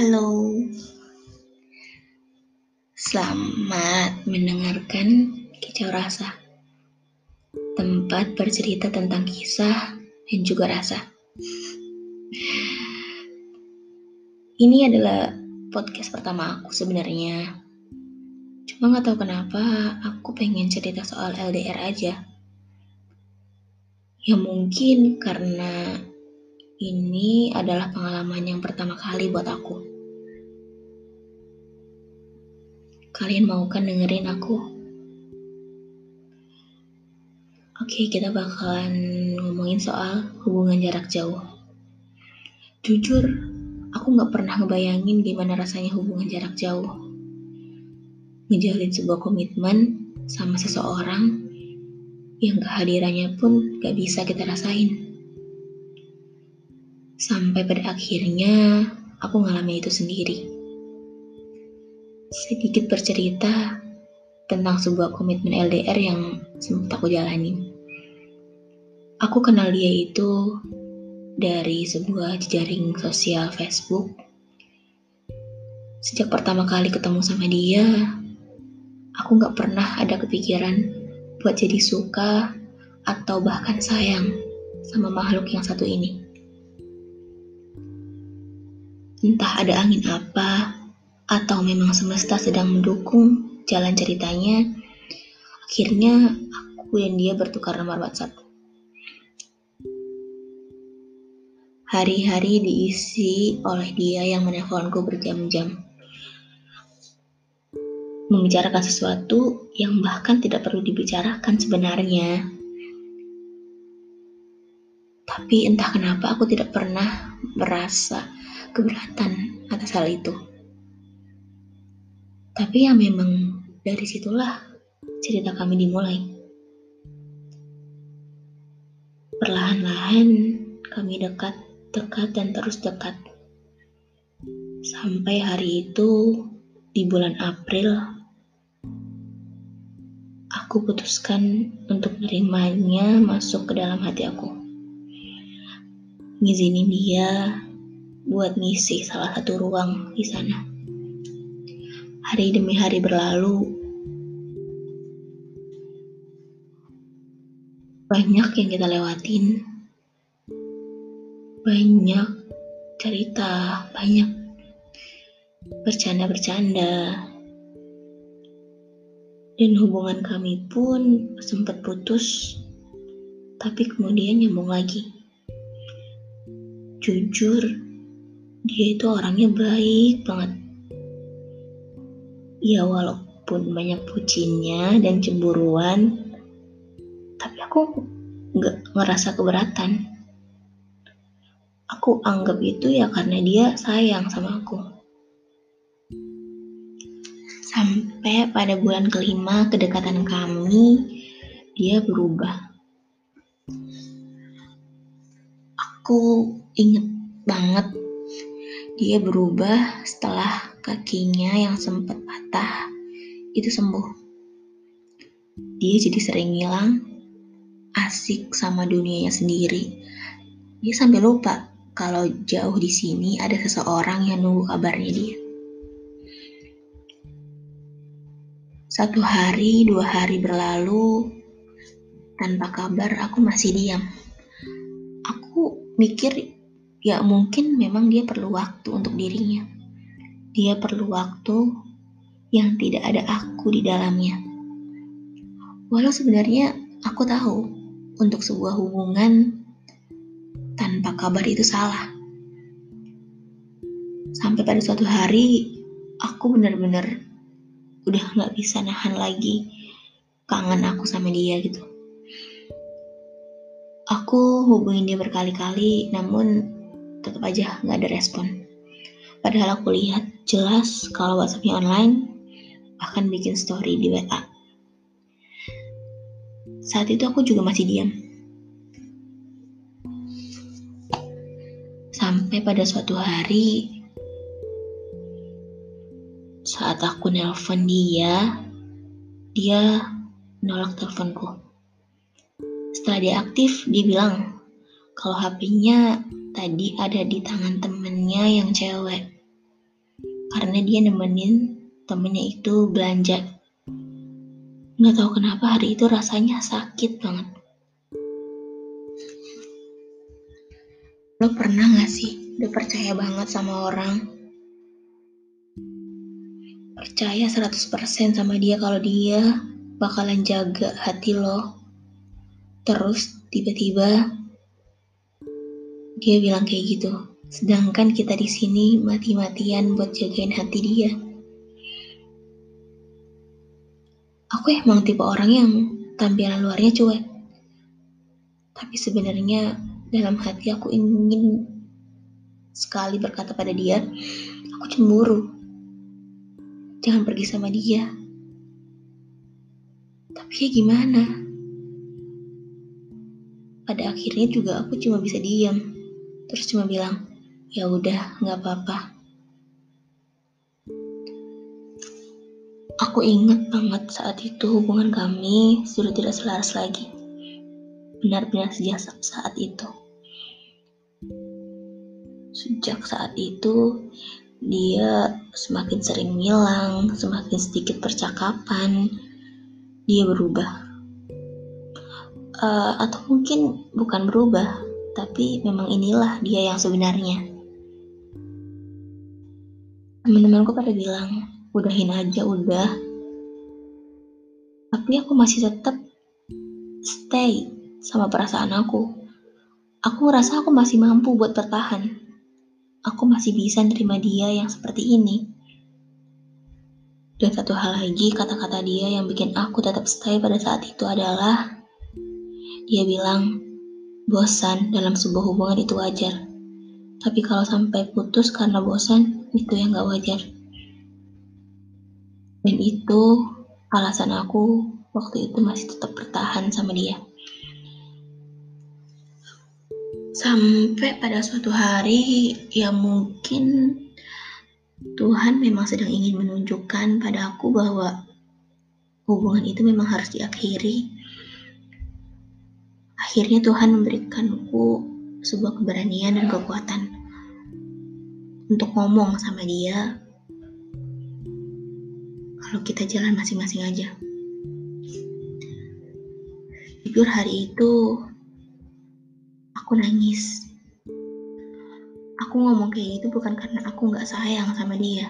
Halo, selamat mendengarkan Kicau Rasa, tempat bercerita tentang kisah dan juga rasa. Ini adalah podcast pertama aku sebenarnya. Cuma gak tahu kenapa aku pengen cerita soal LDR aja. Ya mungkin karena ini adalah pengalaman yang pertama kali buat aku. Kalian mau kan dengerin aku? Oke, kita bakalan ngomongin soal hubungan jarak jauh. Jujur, aku gak pernah ngebayangin gimana rasanya hubungan jarak jauh. Ngejalin sebuah komitmen sama seseorang yang kehadirannya pun gak bisa kita rasain. Sampai pada akhirnya aku ngalami itu sendiri. Sedikit bercerita tentang sebuah komitmen LDR yang sempat aku jalanin. Aku kenal dia itu dari sebuah jejaring sosial Facebook. Sejak pertama kali ketemu sama dia, aku gak pernah ada kepikiran buat jadi suka atau bahkan sayang sama makhluk yang satu ini. Entah ada angin apa, atau memang semesta sedang mendukung jalan ceritanya, akhirnya aku dan dia bertukar nomor WhatsApp. Hari-hari diisi oleh dia yang menelponku berjam-jam. Membicarakan sesuatu yang bahkan tidak perlu dibicarakan sebenarnya. Tapi entah kenapa aku tidak pernah merasa keberatan atas hal itu. Tapi ya memang dari situlah cerita kami dimulai. Perlahan-lahan kami dekat, dekat dan terus dekat. Sampai hari itu di bulan April aku putuskan untuk menerimanya masuk ke dalam hati aku. Ngizinin dia buat ngisi salah satu ruang di sana. Hari demi hari berlalu, banyak yang kita lewatin, banyak cerita, banyak bercanda-bercanda, dan hubungan kami pun sempat putus, tapi kemudian nyambung lagi. Jujur, dia itu orangnya baik banget. Ya walaupun banyak pucinnya dan cemburuan, tapi aku nggak ngerasa keberatan. Aku anggap itu ya karena dia sayang sama aku. Sampai pada bulan kelima kedekatan kami, dia berubah. Aku inget banget dia berubah setelah kakinya yang sempat patah itu sembuh. Dia jadi sering ngilang, asik sama dunianya sendiri. Dia sampai lupa kalau jauh di sini ada seseorang yang nunggu kabarnya dia. Satu hari, dua hari berlalu, tanpa kabar aku masih diam. Aku mikir ya mungkin memang dia perlu waktu untuk dirinya. Dia perlu waktu yang tidak ada aku di dalamnya. Walau sebenarnya aku tahu untuk sebuah hubungan tanpa kabar itu salah. Sampai pada suatu hari aku benar-benar udah nggak bisa nahan lagi kangen aku sama dia gitu. Aku hubungin dia berkali-kali, namun tetap aja nggak ada respon. Padahal aku lihat jelas kalau WhatsAppnya online, bahkan bikin story di WA. Saat itu aku juga masih diam. Sampai pada suatu hari, saat aku nelpon dia, dia nolak teleponku. Setelah dia aktif, dia bilang kalau HP-nya tadi ada di tangan temennya yang cewek. karena dia nemenin temennya itu belanja. Nggak tahu kenapa hari itu rasanya sakit banget. Lo pernah gak sih udah percaya banget sama orang? Percaya 100% sama dia kalau dia bakalan jaga hati lo. Terus tiba-tiba dia bilang kayak gitu. Sedangkan kita di sini mati-matian buat jagain hati dia. Aku emang tipe orang yang tampilan luarnya cuek. Tapi sebenarnya dalam hati aku ingin sekali berkata pada dia, aku cemburu. Jangan pergi sama dia. Tapi ya gimana? Pada akhirnya juga aku cuma bisa diam. Terus cuma bilang, ya udah nggak apa-apa. Aku ingat banget saat itu hubungan kami sudah tidak selaras lagi. Benar-benar sejak saat itu. Sejak saat itu, dia semakin sering ngilang, semakin sedikit percakapan, dia berubah. Uh, atau mungkin bukan berubah, tapi memang inilah dia yang sebenarnya. Teman-temanku pada bilang, udahin aja udah. Tapi aku masih tetap stay sama perasaan aku. Aku merasa aku masih mampu buat bertahan. Aku masih bisa nerima dia yang seperti ini. Dan satu hal lagi, kata-kata dia yang bikin aku tetap stay pada saat itu adalah dia bilang, bosan dalam sebuah hubungan itu wajar. Tapi kalau sampai putus karena bosan, itu yang gak wajar. Dan itu alasan aku waktu itu masih tetap bertahan sama dia. Sampai pada suatu hari, ya mungkin Tuhan memang sedang ingin menunjukkan pada aku bahwa hubungan itu memang harus diakhiri. Akhirnya Tuhan memberikanku sebuah keberanian dan kekuatan untuk ngomong sama dia kalau kita jalan masing-masing aja. Jujur hari itu aku nangis aku ngomong kayak gitu bukan karena aku nggak sayang sama dia.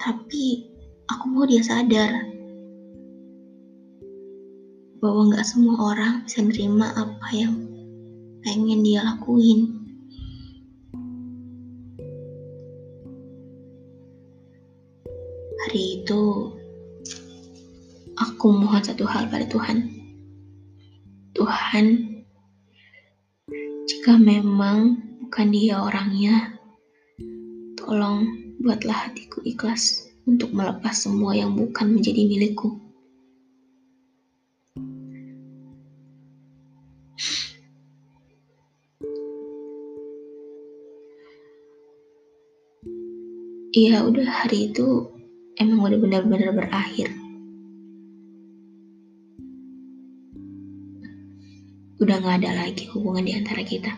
Tapi aku mau dia sadar bahwa nggak semua orang bisa nerima apa yang pengen dia lakuin. Hari itu aku mohon satu hal pada Tuhan. Tuhan, jika memang bukan dia orangnya, tolong buatlah hatiku ikhlas untuk melepas semua yang bukan menjadi milikku. Iya udah hari itu emang udah benar-benar berakhir. udah gak ada lagi hubungan di antara kita.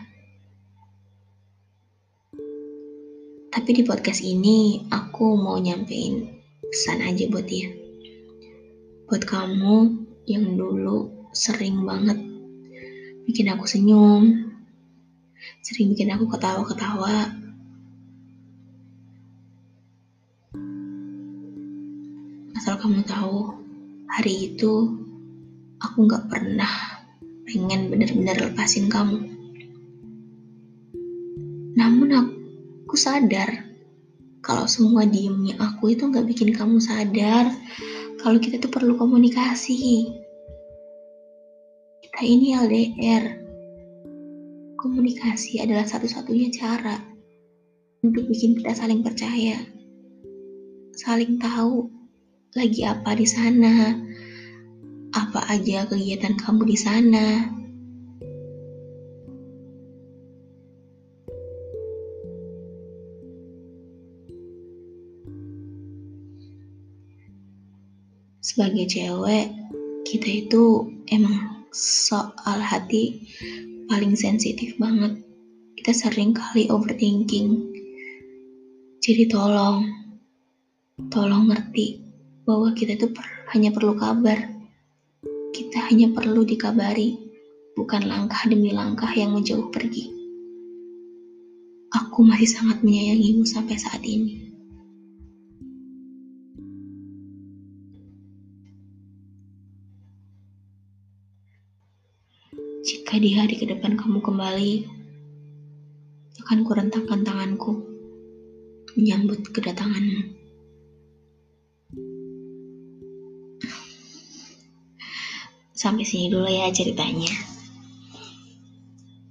Tapi di podcast ini aku mau nyampein pesan aja buat dia. Buat kamu yang dulu sering banget bikin aku senyum, sering bikin aku ketawa-ketawa. Asal kamu tahu, hari itu aku gak pernah pengen bener-bener lepasin kamu. Namun aku sadar kalau semua diemnya aku itu nggak bikin kamu sadar kalau kita tuh perlu komunikasi. Kita ini LDR. Komunikasi adalah satu-satunya cara untuk bikin kita saling percaya. Saling tahu lagi apa di sana, apa aja kegiatan kamu di sana. Sebagai cewek, kita itu emang soal hati paling sensitif banget kita sering kali overthinking. Jadi tolong, tolong ngerti bahwa kita itu per, hanya perlu kabar. Kita hanya perlu dikabari, bukan langkah demi langkah yang menjauh pergi. Aku masih sangat menyayangimu sampai saat ini. Jika di hari ke depan kamu kembali, akan kurentangkan tanganku menyambut kedatanganmu. Sampai sini dulu ya ceritanya.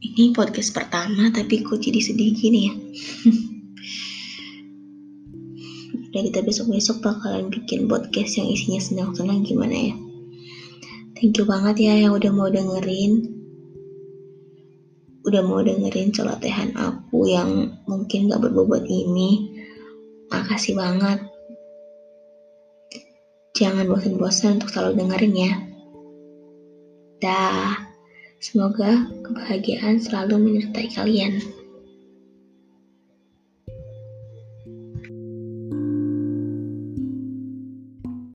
Ini podcast pertama tapi kok jadi sedih gini ya. Udah kita besok-besok bakalan bikin podcast yang isinya senang-senang gimana ya. Thank you banget ya yang udah mau dengerin udah mau dengerin celotehan aku yang mungkin gak berbobot ini. Makasih banget. Jangan bosan-bosan untuk selalu dengerin ya. Dah, semoga kebahagiaan selalu menyertai kalian.